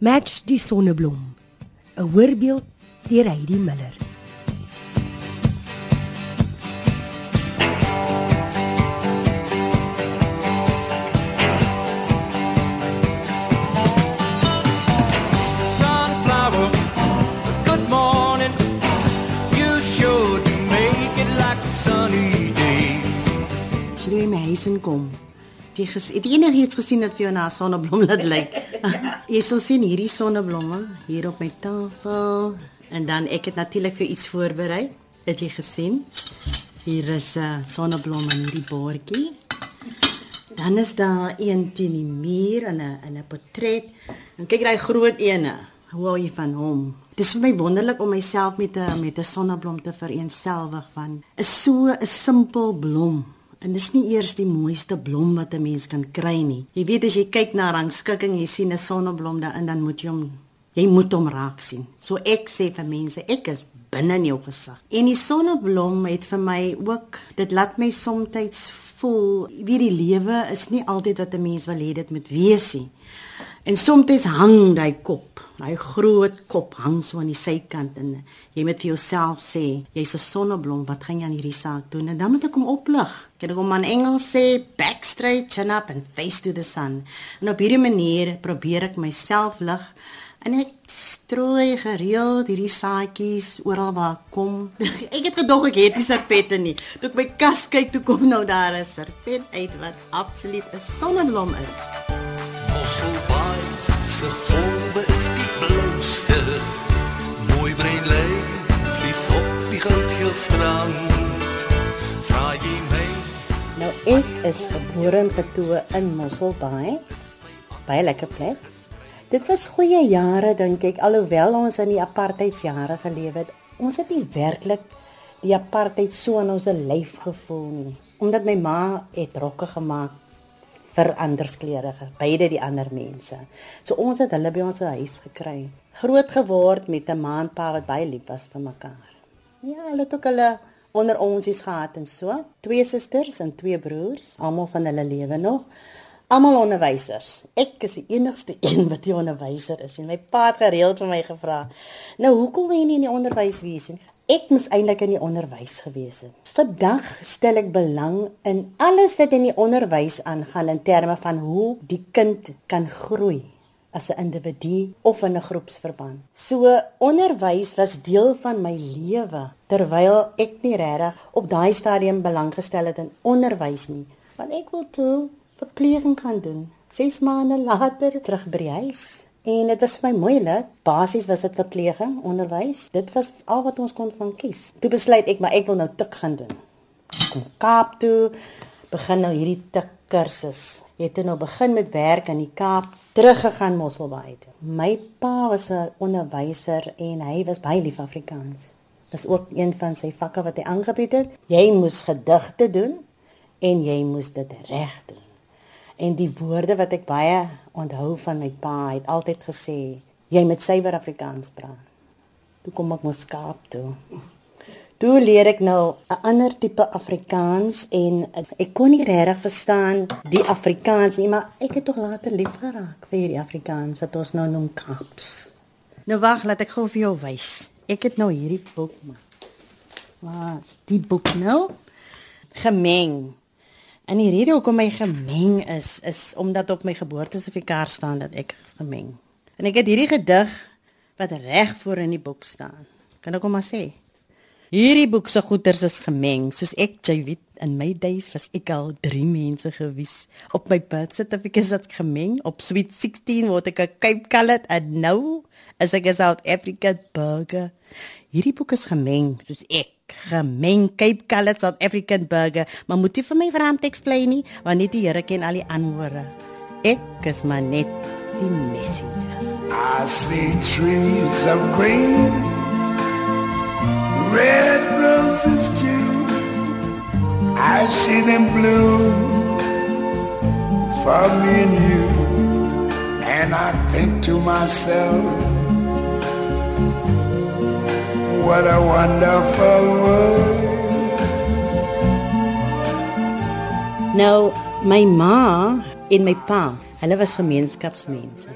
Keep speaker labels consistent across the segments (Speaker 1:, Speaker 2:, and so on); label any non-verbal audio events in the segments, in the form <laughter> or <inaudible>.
Speaker 1: Match die sonneblom. 'n Hoorbeeld deur Heidi Miller.
Speaker 2: sunflower. Good morning.
Speaker 3: Jy ges, het jy enigiets gesien wat vir jou na 'n sonneblom laat lyk? <laughs> jy sal sien hierdie sonneblomme hier op my tafel en dan ek het natuurlik vir iets voorberei. Het jy gesien? Hier is 'n uh, sonneblom in hierdie bordjie. Dan is daar een teen die muur in 'n in 'n portret. En kyk daai groot ene. Hoe hou jy van hom? Dit is vir my wonderlik om myself met 'n met 'n sonneblom te vereensgewig van is so 'n simpel blom. En dis nie eers die mooiste blom wat 'n mens kan kry nie. Jy weet as jy kyk na rangskikking, jy sien 'n sonneblom daarin, dan moet jy hom jy moet hom raak sien. So ek sê vir mense, ek is binne in jou gesig. En die sonneblom het vir my ook, dit laat my soms voel, wie die lewe is nie altyd wat 'n mens wil hê dit moet wees nie. En soms hang daai kop, daai groot kop hang so aan die sykant en jy moet vir jouself sê, jy's 'n sonneblom, wat gaan jy aan hierdie saak doen? En dan moet ek hom oplig. Kan ek hom in Engels sê, back straight, chin up and face to the sun. En op hierdie manier probeer ek myself lig en ek strooi gereeld hierdie saadjies oral waar ek kom. <laughs> ek het gedog ek het nie serpette nie. Toe ek my kas kyk, toe kom nou daar 'n serpent uit wat absoluut 'n sonneblom is.
Speaker 2: Mosselbaai se golwe is die blauwste. Mooi brein lê vis op die goudgeel strand. Vra jy my
Speaker 3: Nou ek is gebore en getoe in Mosselbaai. Baie lekker plek. Dit was goeie jare dink ek alhoewel ons in die apartheidsjare geleef het. Ons het nie werklik die apartheid so in ons lyf gevoel nie. Omdat my ma het rokke gemaak vir anderskleurige, beide die ander mense. So ons het hulle by ons huis gekry. Groot geword met 'n ma en pa wat baie lief was vir mekaar. Ja, hulle het ook hulle onder onsies gehad en so. Twee susters en twee broers, almal van hulle lewe nog. Almal onderwysers. Ek is die enigste <laughs> een wat nie onderwyser is nie. My pa het gereeld vir my gevra: "Nou, hoekom wil jy nie in die onderwys wees nie?" Ek moes eintlik in die onderwys gewees het. Vandag stel ek belang in alles wat in die onderwys aangaan in terme van hoe die kind kan groei as 'n individu of in 'n groepsverband. So onderwys was deel van my lewe terwyl ek nie regtig op daai stadium belang gestel het in onderwys nie, want ek wil toe verpleging gaan doen. 6 maande later terug by die huis. En dit was vir my moeilik. Basies was dit verpleging, onderwys. Dit was al wat ons kon van kies. Toe besluit ek maar ek wil nou tik gaan doen. Kom Kaap toe, begin nou hierdie tik kursus. Jy het toe nou begin met werk in die Kaap, teruggegaan Mosselbaai toe. My pa was 'n onderwyser en hy was baie lief Afrikaans. Dis ook een van sy vakke wat hy aangebied het. Jy moes gedigte doen en jy moes dit reg doen. En die woorde wat ek baie onthou van my pa, hy het altyd gesê, jy moet suiwer Afrikaans praat. Toe kom ek mos Kaap toe. Toe leer ek nou 'n ander tipe Afrikaans en ek kon nie regtig verstaan die Afrikaans nie, maar ek het tog later lief geraak vir hierdie Afrikaans wat ons nou noem Kaaps. Nou wag, laat ek gou vir jou wys. Ek het nou hierdie boek maar. Wat? Die boek nou gemeng. En die rede hoekom my gemeng is is omdat op my geboortesertifikaat staan dat ek gemeng. En ek het hierdie gedig wat reg voor in die boek staan. Kan ek hom maar sê? Hierdie boek se goeders is gemeng, soos ek jy weet in my days was ek al 3 mense gewees. Op my birth certificate is dit gemeng. Op sweet 16 word ek 'n Cape Coloured en nou is ek 'n South African burger. Hierdie boek is gemeng, soos ek gemeng Cape Coloured South African burger, maar moet jy vir my te explain nie, want net die Here ken al die antwoorde. Ek is maar net die messenger.
Speaker 4: I see trees of green, red roses too. I see them bloom for me and you. And I think to myself, what a wonderful world.
Speaker 3: Nou my ma en my pa, hulle was gemeenskapsmense.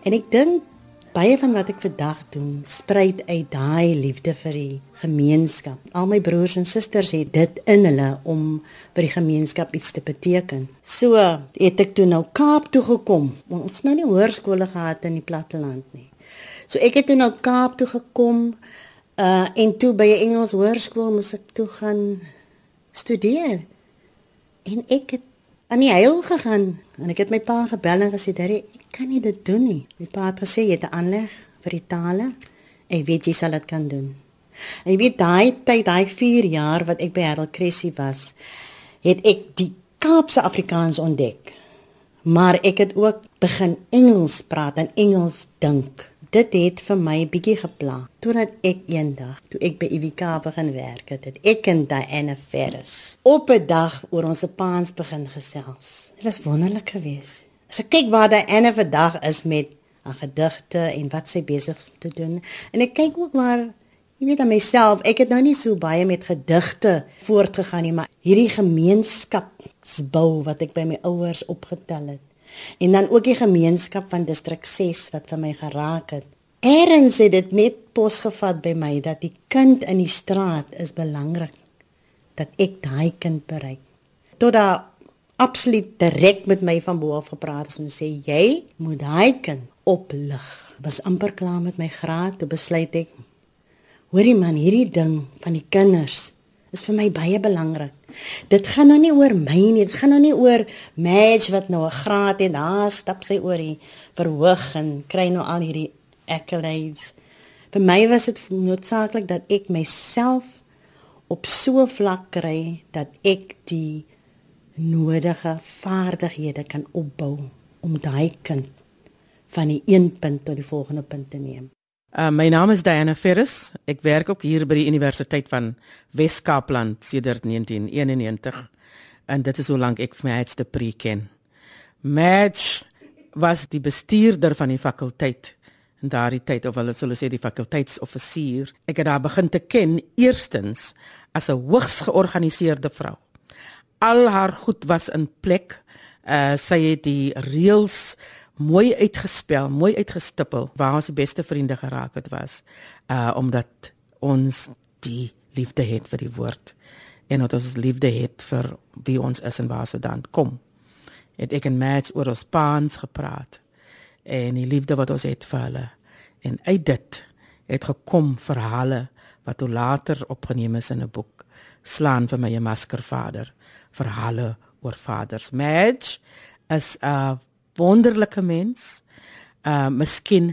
Speaker 3: En ek dink baie van wat ek vandag doen, spruit uit daai liefde vir die gemeenskap. Al my broers en susters het dit in hulle om vir die gemeenskap iets te beteken. So het ek toe nou Kaap toe gekom. Ons nou nie hoërskole gehad in die platteland nie. So ek het toe nou Kaap toe gekom uh en toe by 'n Engels hoërskool moes ek toe gaan studeer. En ek het aan die huil gegaan en ek het my pa gebel en gesê, "Daddy, kan nie dit doen nie. My pa het gesê jy het 'n aanleg vir die tale. Ek weet jy sal dit kan doen. En jy weet daai tyd, daai 4 jaar wat ek by Harold Cressy was, het ek die Kaapse Afrikaans ontdek. Maar ek het ook begin Engels praat en Engels dink. Dit het vir my bietjie gepla. Totdat ek eendag, toe ek by IWK begin werk het, het ek en Diana Ferris op 'n dag oor ons paans begin gesels. Dit was wonderlik geweest. As ek kyk waar daai Anne vandag is met haar gedigte en wat sy besig is om te doen en ek kyk ook waar jy weet aan myself, ek het nou nie so baie met gedigte voortgegaan nie, maar hierdie gemeenskapsbou wat ek by my ouers opgetel het. En dan ook die gemeenskap van distrik 6 wat vir my geraak het. Eerens het dit net posgevat by my dat die kind in die straat is belangrik dat ek daai kind bereik. Tot daar absoluut direk met my van bo af gepraat en sê jy moet daai kind oplig. Was amper klaar met my graad toe besluit ek hoorie man hierdie ding van die kinders is vir my baie belangrik. Dit gaan nou nie oor my nie, dit gaan nou nie oor Madge wat nou 'n graad het en daar stap sy oor die verhoog en kry nou al hierdie accolades. Vir my was dit noodsaaklik dat ek myself op so vlak kry dat ek die nodige vaardighede kan opbou om daai kind van die een punt tot die volgende punt te neem.
Speaker 5: Uh, my naam is Diana Ferris. Ek werk ook hier by die Universiteit van Wes-Kaapland sedert 1991 en dit is hoe lank ek Madge de Pre ken. Madge was die bestuurder van die fakulteit in daardie tyd of hulle sou sê die fakulteitsoffisier. Ek het haar begin te ken eerstens as 'n hoogs georganiseerde vrou al haar goed was in plek. Uh sy het die reëls mooi uitgespel, mooi uitgestippel waar ons beste vriende geraak het was. Uh omdat ons die liefde het vir die woord en dat ons liefde het vir wie ons is en waar ons dan kom. Het ek en Max oor ons paans gepraat en die liefde wat ons het vir hulle. En uit dit het gekom verhale wat later opgeneem is in 'n boek slaan vir my 'n maskervader verhale oor vaders. Madge is 'n wonderlike mens. Uh miskien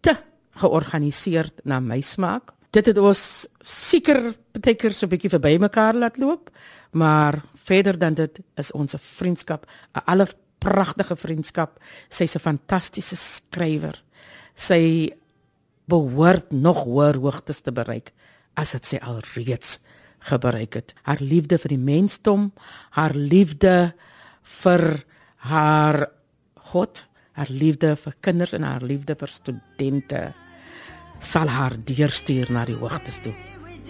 Speaker 5: te georganiseerd na my smaak. Dit het ons seker baie keer so 'n bietjie verby mekaar laat loop, maar verder dan dit is ons vriendskap 'n allerpragtige vriendskap. Sy's 'n fantastiese skrywer. Sy behoort nog hoër hoogtes te bereik as dit sy alreeds gebruik het. Haar liefde vir die mensdom, haar liefde vir haar God, haar liefde vir kinders en haar liefde vir studente sal haar deurstuur na die hoogtes toe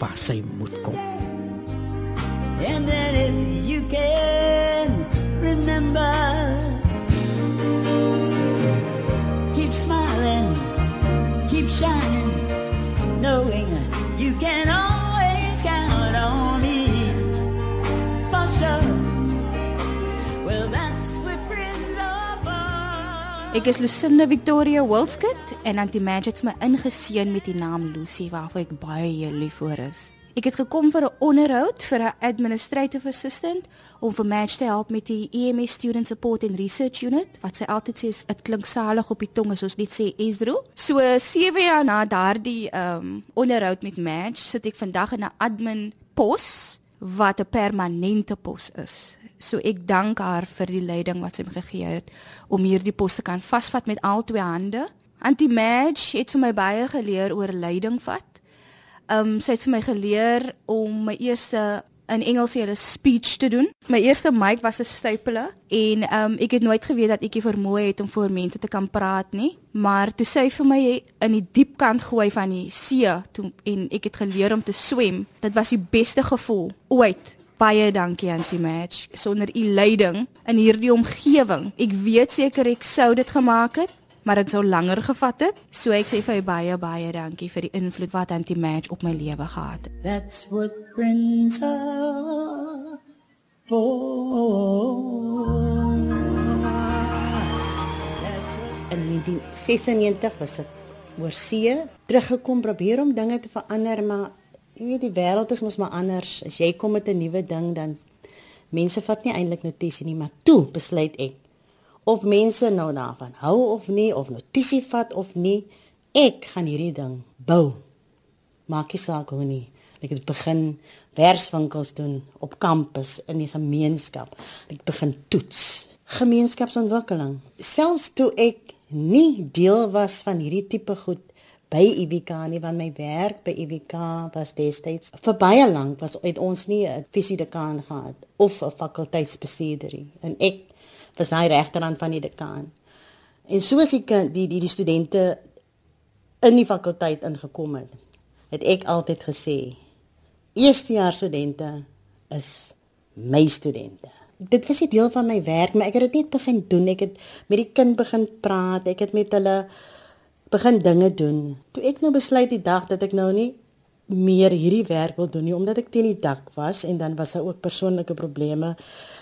Speaker 5: waar sy moet kom. And then if you can remember keep smiling keep shining knowing you can always
Speaker 6: Ek is Lucinda Victoria Wildskut en Auntie Madge het my ingeseën met die naam Lucy waarvoor ek baie lief vir is. Ek het gekom vir 'n onderhoud vir 'n administrative assistant om vir Madge te help met die EMS Student Support and Research Unit wat sy altyd sê dit klink salig op die tong as ons net sê Ezro. So 7 jaar na daardie um onderhoud met Madge sit ek vandag in 'n admin pos wat 'n permanente pos is. So ek dank haar vir die leiding wat sy my gegee het om hierdie pos te kan vasvat met al twee hande. Auntie Madge het vir my baie geleer oor leiding vat. Um sy het vir my geleer om my eerste in Engels hulle speech te doen. My eerste mic was 'n stapler en um ek het nooit geweet dat ek die vermoë het om voor mense te kan praat nie, maar toe sy vir my in die diep kant gooi van die see toe en ek het geleer om te swem. Dit was die beste gevoel ooit. Baie dankie Auntie Match sonder u leiding in hierdie omgewing. Ek weet seker ek sou dit gemaak het, maar dit sou langer gevat het. So ek sê vir jou baie baie dankie vir die invloed wat Anti-Match op my lewe gehad het.
Speaker 3: That's what friends are for. In 1996 was ek oor see teruggekom probeer om dinge te verander, maar jy weet die wêreld is mos maar anders. As jy kom met 'n nuwe ding dan mense vat nie eintlik notisie nie, maar toe besluit ek of mense nou daarvan hou of nie of notisie vat of nie, ek gaan hierdie ding bou. Maak nie saak hoe nie. Ek het begin verswinkels doen op kampus in die gemeenskap. Ek begin toets gemeenskapsontwikkeling. Selfs toe ek nie deel was van hierdie tipe goed by IBK nie want my werk by IBK was destyds vir baie lank was uit ons nie 'n visiedekaan gehad of 'n fakulteitsbestuurder en ek was daai regterhand van die dekaan. En soos die die die, die studente in die fakulteit ingekom het, het ek altyd gesê eerstejaars studente is my studente dit was 'n deel van my werk, maar ek het dit net begin doen. Ek het met die kind begin praat. Ek het met hulle begin dinge doen. Toe ek nou besluit die dag dat ek nou nie meer hierdie werk wil doen nie omdat ek teen die dak was en dan was daar ook persoonlike probleme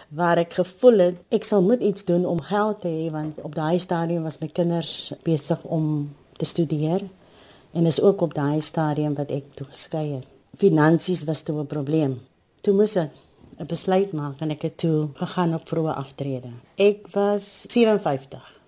Speaker 3: waar ek gevoel het ek sal moet iets doen om geld te hê want op daai stadium was my kinders besig om te studeer en is ook op daai stadium wat ek toe geskei het. Finansies was toe 'n probleem. Toe moes ek 'n besluit maak en ek het toe gegaan op vroeë aftrede. Ek was 57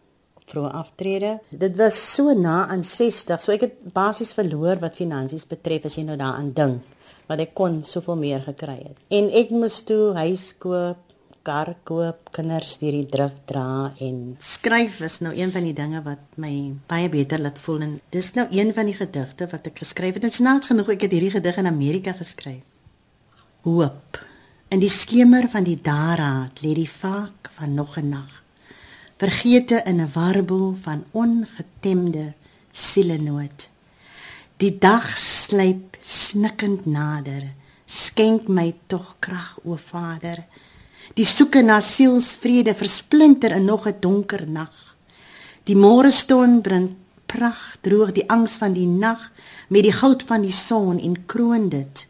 Speaker 3: vroeë aftrede. Dit was so na aan 60, so ek het basies verloor wat finansies betref as jy nou daaraan dink, wat ek kon soveel meer gekry het. En ek moes toe huis koop, kar koop, kinders deur die drif dra en skryf is nou een van die dinge wat my baie beter laat voel en dis nou een van die gedigte wat ek geskryf het. Dit is naaks genoeg ek het hierdie gedig in Amerika geskryf. Hoop. In die skemer van die daraad lê die vaak van nog 'n nag. Vergete in 'n warboel van ongetemde sielenoot. Die dag sluip snikkend nader. Skenk my tog krag o Vader. Die soeke na sielsvrede versplinter in nog 'n donker nag. Die môre stond bring pragt droog die angs van die nag met die goud van die son en kroon dit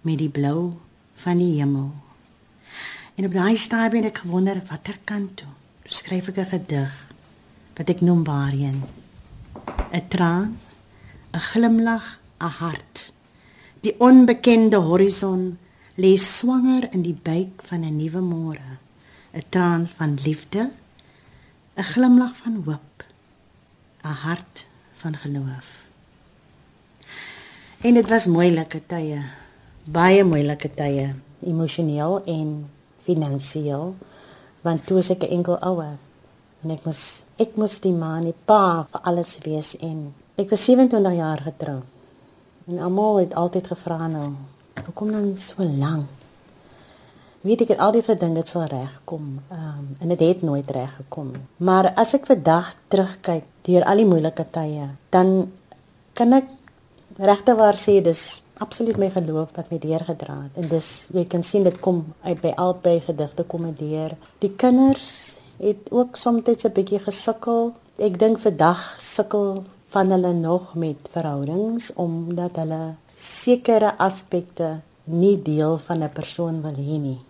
Speaker 3: met die blou van die hemel. En op daai stadium het ek gewonder watter kant toe. Skryf ek 'n gedig wat ek noem Waarheen. 'n Traan, 'n glimlag, 'n hart. Die onbekende horison lê swanger in die buik van 'n nuwe môre. 'n Traan van liefde, 'n glimlag van hoop, 'n hart van geloof. En dit was moeilike tye baie moeilike tye, emosioneel en finansiëel, want toe ek 'n enkel ouer en ek moes ek moes die man, die pa vir alles wees en ek was 27 jaar getrou. En almal het altyd gevra nou, hoekom dan so lank? Weet ek het altyd gedink dit sal regkom. Ehm um, en dit het, het nooit reg gekom. Maar as ek vandag terugkyk deur al die moeilike tye, dan kan ek regte waar sê dis absoluut my geloof wat my deurgedra het. En dis jy kan sien dit kom uit by albei gedigte kom dit deur. Die kinders het ook soms 'n bietjie gesukkel. Ek dink vandag sukkel van hulle nog met verhoudings omdat hulle sekere aspekte nie deel van 'n persoon wil hê nie.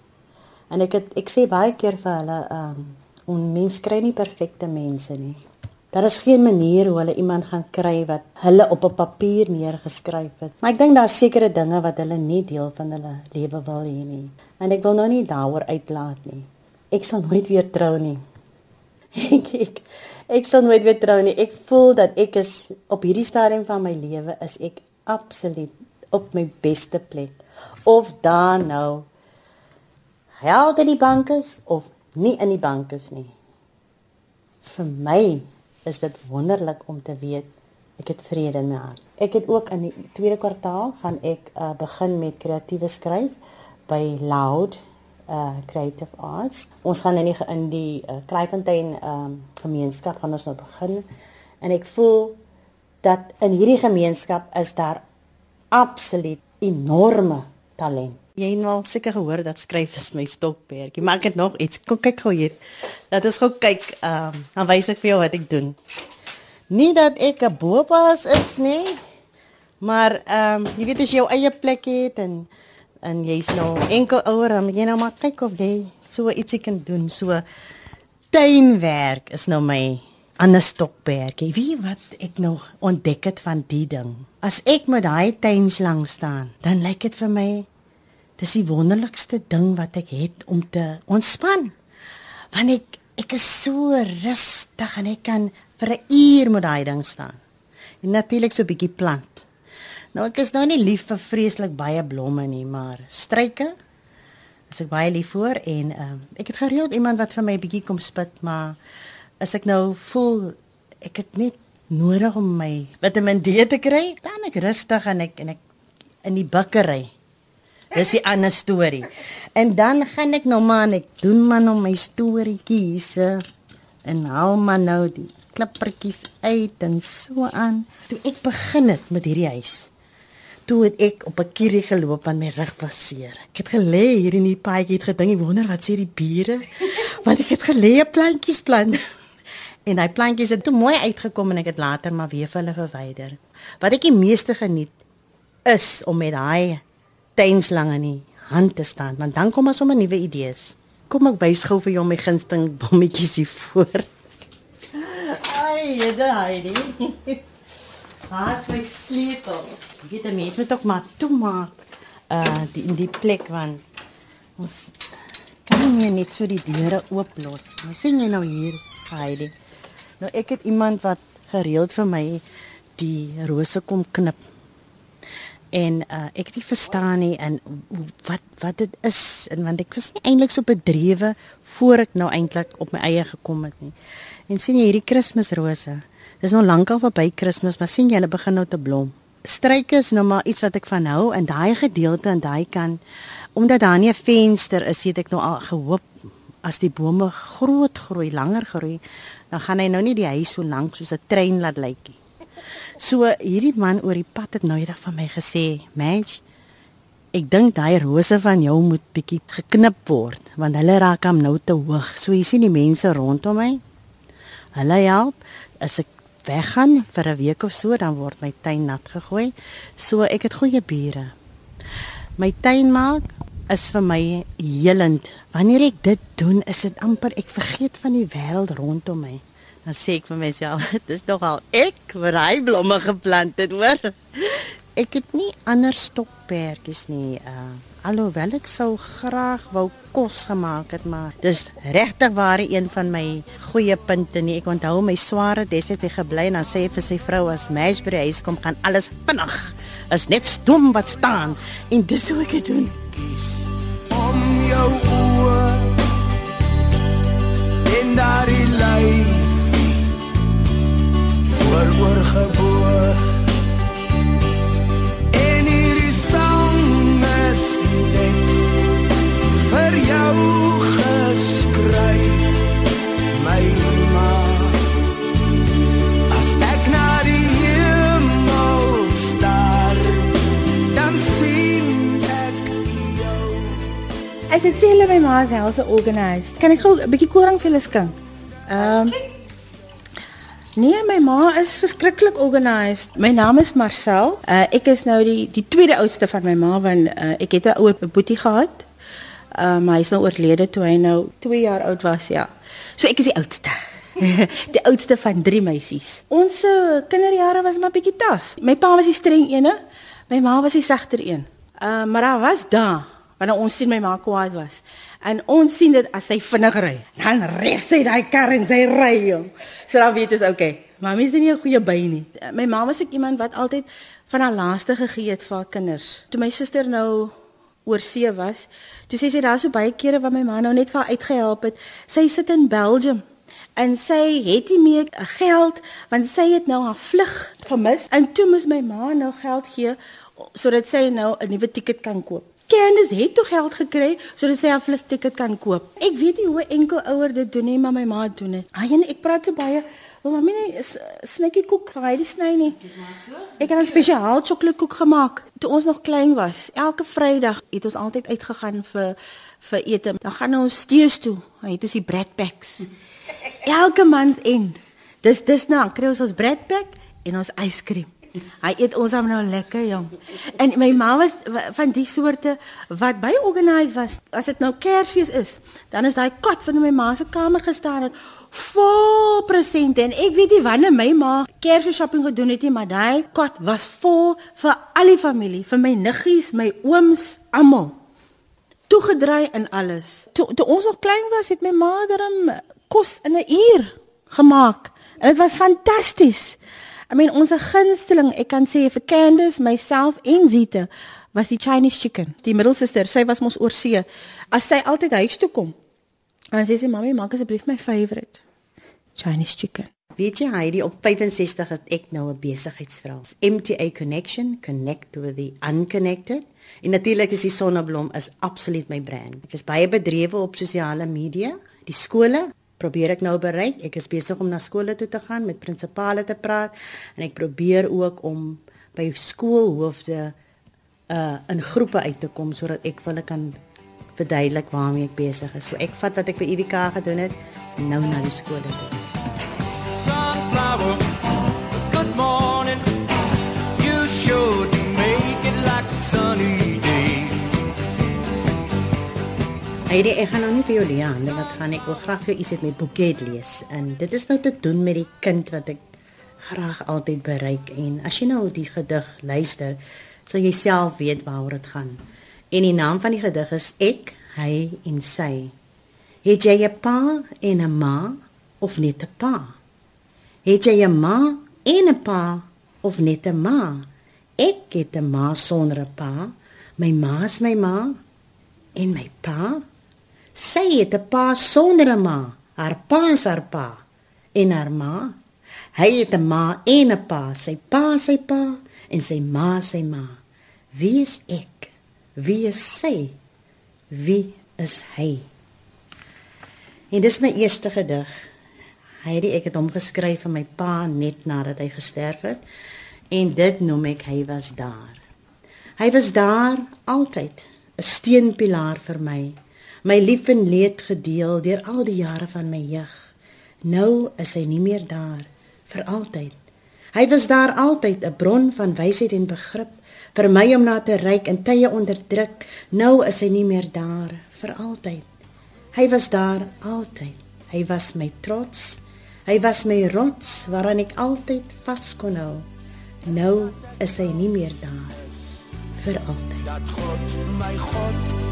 Speaker 3: En ek het ek sê baie keer vir hulle um, ons mens kry nie perfekte mense nie Daar is geen manier hoe hulle iemand gaan kry wat hulle op 'n papier neergeskryf het. Maar ek dink daar's sekere dinge wat hulle nie deel van hulle lewe wil hê nie. En ek wil nou nie daaroor uitlaat nie. Ek sal nooit weer trou nie. <laughs> ek ek ek sal nooit weer trou nie. Ek voel dat ek is op hierdie stadium van my lewe is ek absoluut op my beste plek. Of daar nou geld in die bank is of nie in die bank is nie. Vir my is dit wonderlik om te weet ek het vrede in my hart. Ek het ook in die tweede kwartaal gaan ek uh, begin met kreatiewe skryf by Loud uh Creative Arts. Ons gaan in die in die uh, Kleifontein um gemeenskap gaan ons nou begin en ek voel dat in hierdie gemeenskap is daar absoluut enorme talent. Jy het al seker gehoor dat skryf is my stokperdjie, maar ek het nog iets. Kom kyk gou hier. Laat ons gou kyk. Ehm, um, dan wys ek vir jou wat ek doen. Nie dat ek 'n boepas is nie, maar ehm um, jy weet as jy jou eie plek het en en jy's nou enkel ouer, dan moet jy nou maar kyk of jy so ietsie kan doen. So tuinwerk is nou my ander stokperdjie. Wie wat ek nog ontdek het van die ding. As ek met daai tuinslang staan, dan lyk dit vir my dis die wonderlikste ding wat ek het om te ontspan. Want ek ek is so rustig en ek kan vir 'n uur met daai ding staan. En natuurlik so 'n bietjie plant. Nou ek is nou nie lief vir vreeslik baie blomme nie, maar struike is ek baie lief vir en um, ek het gereeld iemand wat vir my 'n bietjie kom spit, maar as ek nou voel ek het net nodig om my Vitamiin D te kry, dan ek rustig en ek en ek in die bakkery. Dis 'n ander storie. En dan gaan ek nou maar ek doen maar nou my storieetjies en haal maar nou die klippertjies uit en so aan. Toe ek begin het met hierdie huis. Toe het ek op 'n kierie geloop want my rug was seer. Ek het gelê hier in die paadjie het gedink, ek wonder wat sê die bure? <laughs> Want ek het gelê plantjies plant. <laughs> En hy plantjies het toe mooi uitgekom en ek het later maar weer vir hulle verwyder. Wat ek die meeste geniet is om met daai tuinslang in die hand te staan, want dan kom ons sommer nuwe idees. Kom ek wys gou vir jou my gunsteling bommetjies hier voor. Ai, jy daai nie. Haas my sleutel. Ek weet 'n mens moet tog maar toemaak uh die in die plek want ons kan nie net so die deure oop los. Nou sien jy nou hier, Heidi. Nou ek het iemand wat gereeld vir my die rose kom knip. En uh, ek het nie verstaan nie en wat wat dit is en want ek was nie eintlik so bedrewe voor ek nou eintlik op my eie gekom het nie. En sien jy hierdie Kersrose? Dis nou lankal verby Kersfees, maar sien jy hulle begin nou te blom. Struike is nou maar iets wat ek van hou en daai gedeelte aan daai kant omdat daar nie 'n venster is, het ek nou al gehoop as die bome groot groei, langer groei, dan gaan hy nou nie die huis so lank soos 'n trein laat lyk nie. So hierdie man oor die pad het nou eendag van my gesê, "Mens, ek dink daai rose van jou moet bietjie geknip word, want hulle raak hom nou te hoog." So jy sien die mense rondom my. Hulle help as ek weggaan vir 'n week of so, dan word my tuin nat gegooi. So ek het goeie bure. My tuin maak is vir my helend. Wanneer ek dit doen, is dit amper ek vergeet van die wêreld rondom my. Dan sê ek vir myself, <laughs> dis nogal ek wat hy blomme geplant het, hoor. Ek het nie ander stokperdjies nie. Uh alhoewel ek sou graag wou kos gemaak het, maar dis regtig waar een van my goeie punte nie. Ek onthou my sware destyds hy gebly en dan sê hy vir sy vrou as Mashbury huis kom, gaan alles vinnig. Is net stom wat staan en dis hoe ek dit doen.
Speaker 4: om jou oë en daardie lyfie vooroor geboor en hierdie sang is net vir jou geskryf my ma as ek na die hemel staar dan sien ek jou
Speaker 7: As dit sê hulle my ma is helse organized. Kan ek gou 'n bietjie koring vir julle skink? Ehm um, Nee, my ma is verskriklik organized. My naam is Marcel. Uh, ek is nou die die tweede oudste van my ma want uh, ek het 'n ouer boetie gehad. Uh, maar hy is nou oorlede toe hy nou 2 jaar oud was, ja. So ek is die oudste. <laughs> die oudste van drie meisies. Ons uh, kinderjare was maar bietjie taaf. My pa was die streng ene, my ma was die sagter een. Uh, maar daar was daar wanneer ons sien my ma kwaad was. En ons sien dit as sy vinnig ry. Dan ref sy daai kar en sy ry hom. So dan weet ons okay. Mamy is nie 'n goeie by nie. My ma was ek iemand wat altyd van haar laaste gegee het vir haar kinders. Toe my suster nou oor see was, toe sê sy daar so baie kere wat my ma nou net vir haar uitgehelp het. Sy sit in Belgium en sy het nie meer geld want sy het nou haar vlug gemis en toe moes my ma nou geld gee sodat sy nou 'n nuwe tiket kan koop. Candice het toe geld gekry sodat sy haar vlugticket kan koop. Ek weet nie hoe 'n enkel ouer dit doen nie, maar my ma doen dit. Ai, en ek praat so baie "O, mami, nee, snikkie koek, hy die sny nie?" Ek het 'n spesiaal sjokoladekoek gemaak toe ons nog klein was. Elke Vrydag het ons altyd uitgegaan vir vir ete. Dan gaan ons stees toe. Hy het ons die bread packs. Elke maand en dis dis nou kry ons ons bread pack en ons yskrem. Hy eet ons hom nou lekker jong. En my ma was wa- van die soorte wat by organise was. As dit nou Kersfees is, dan is daai kot van my ma se kamer gestaan en vol presente en ek weet nie wanneer my ma Kersfees shopping gedoen het nie, maar daai kot was vol vir al die familie, vir my niggies, my ooms, almal toegedraai in alles. Toe toe ons nog klein was, het my ma darm kos in 'n uur gemaak. En dit was fantasties. I mean ons gunsteling, ek kan sê vir Candice, myself en Zita was die Chinese chicken. Die middelsuster, sy was mos oor see. As sy altyd huis toe kom, dan sê sy mami, maak asseblief my favourite Chinese chicken.
Speaker 3: Weet jy Heidi, op 65 het ek nou 'n besigheidsvrou. MTA Connection, connect with the unconnected. En natuurlik is die Sonneblom is absoluut my brand. Ek is baie bedrewe op sosiale media. Die skole probeer ek nou bereik. Ek is besig om na skole toe te gaan met prinsipale te praat en ek probeer ook om by skoolhoofde uh in groepe uit te kom sodat ek vir hulle kan verduidelik waarmee ek besig is. So ek vat wat ek by UWK gedoen het nou na die skole toe.
Speaker 2: sunflower. Good morning. You should make it like sunny
Speaker 3: Heidi, ek gaan nou nie vir jou leer hande wat gaan ek wil graag vir jou iets uit my boeket lees. En dit is nou te doen met die kind wat ek graag altyd bereik en as jy nou die gedig luister, sal jy self weet waaroor dit gaan. En die naam van die gedig is Ek, hy en sy. Het jy 'n pa en 'n ma of net 'n pa? Het jy 'n ma en 'n pa of net 'n ma? Ek het 'n ma sonder 'n pa. My ma is my ma en my pa. Sy het 'n pa sonder 'n ma. Haar pa is haar pa en haar ma. Hy het 'n ma en 'n pa, sy pa sy pa en sy ma sy ma. Wie is ek? Wie is sy? Wie is hy? En dis my eerste gedig. Heidi, ek het hom geskryf vir my pa net nadat hy gesterf het en dit noem ek hy was daar. Hy was daar altyd, 'n steunpilaar vir my. My lief en leed gedeel deur al die jare van my jeug. Nou is hy nie meer daar vir altyd. Hy was daar altyd 'n bron van wysheid en begrip vir my om na te reik in tye onderdruk. Nou is hy nie meer daar vir altyd. Hy was daar altyd. Hy was my trots. Hy was my rots waaraan ek altyd vas kon hou. Nou is hy nie meer daar vir altyd.
Speaker 4: dat God my God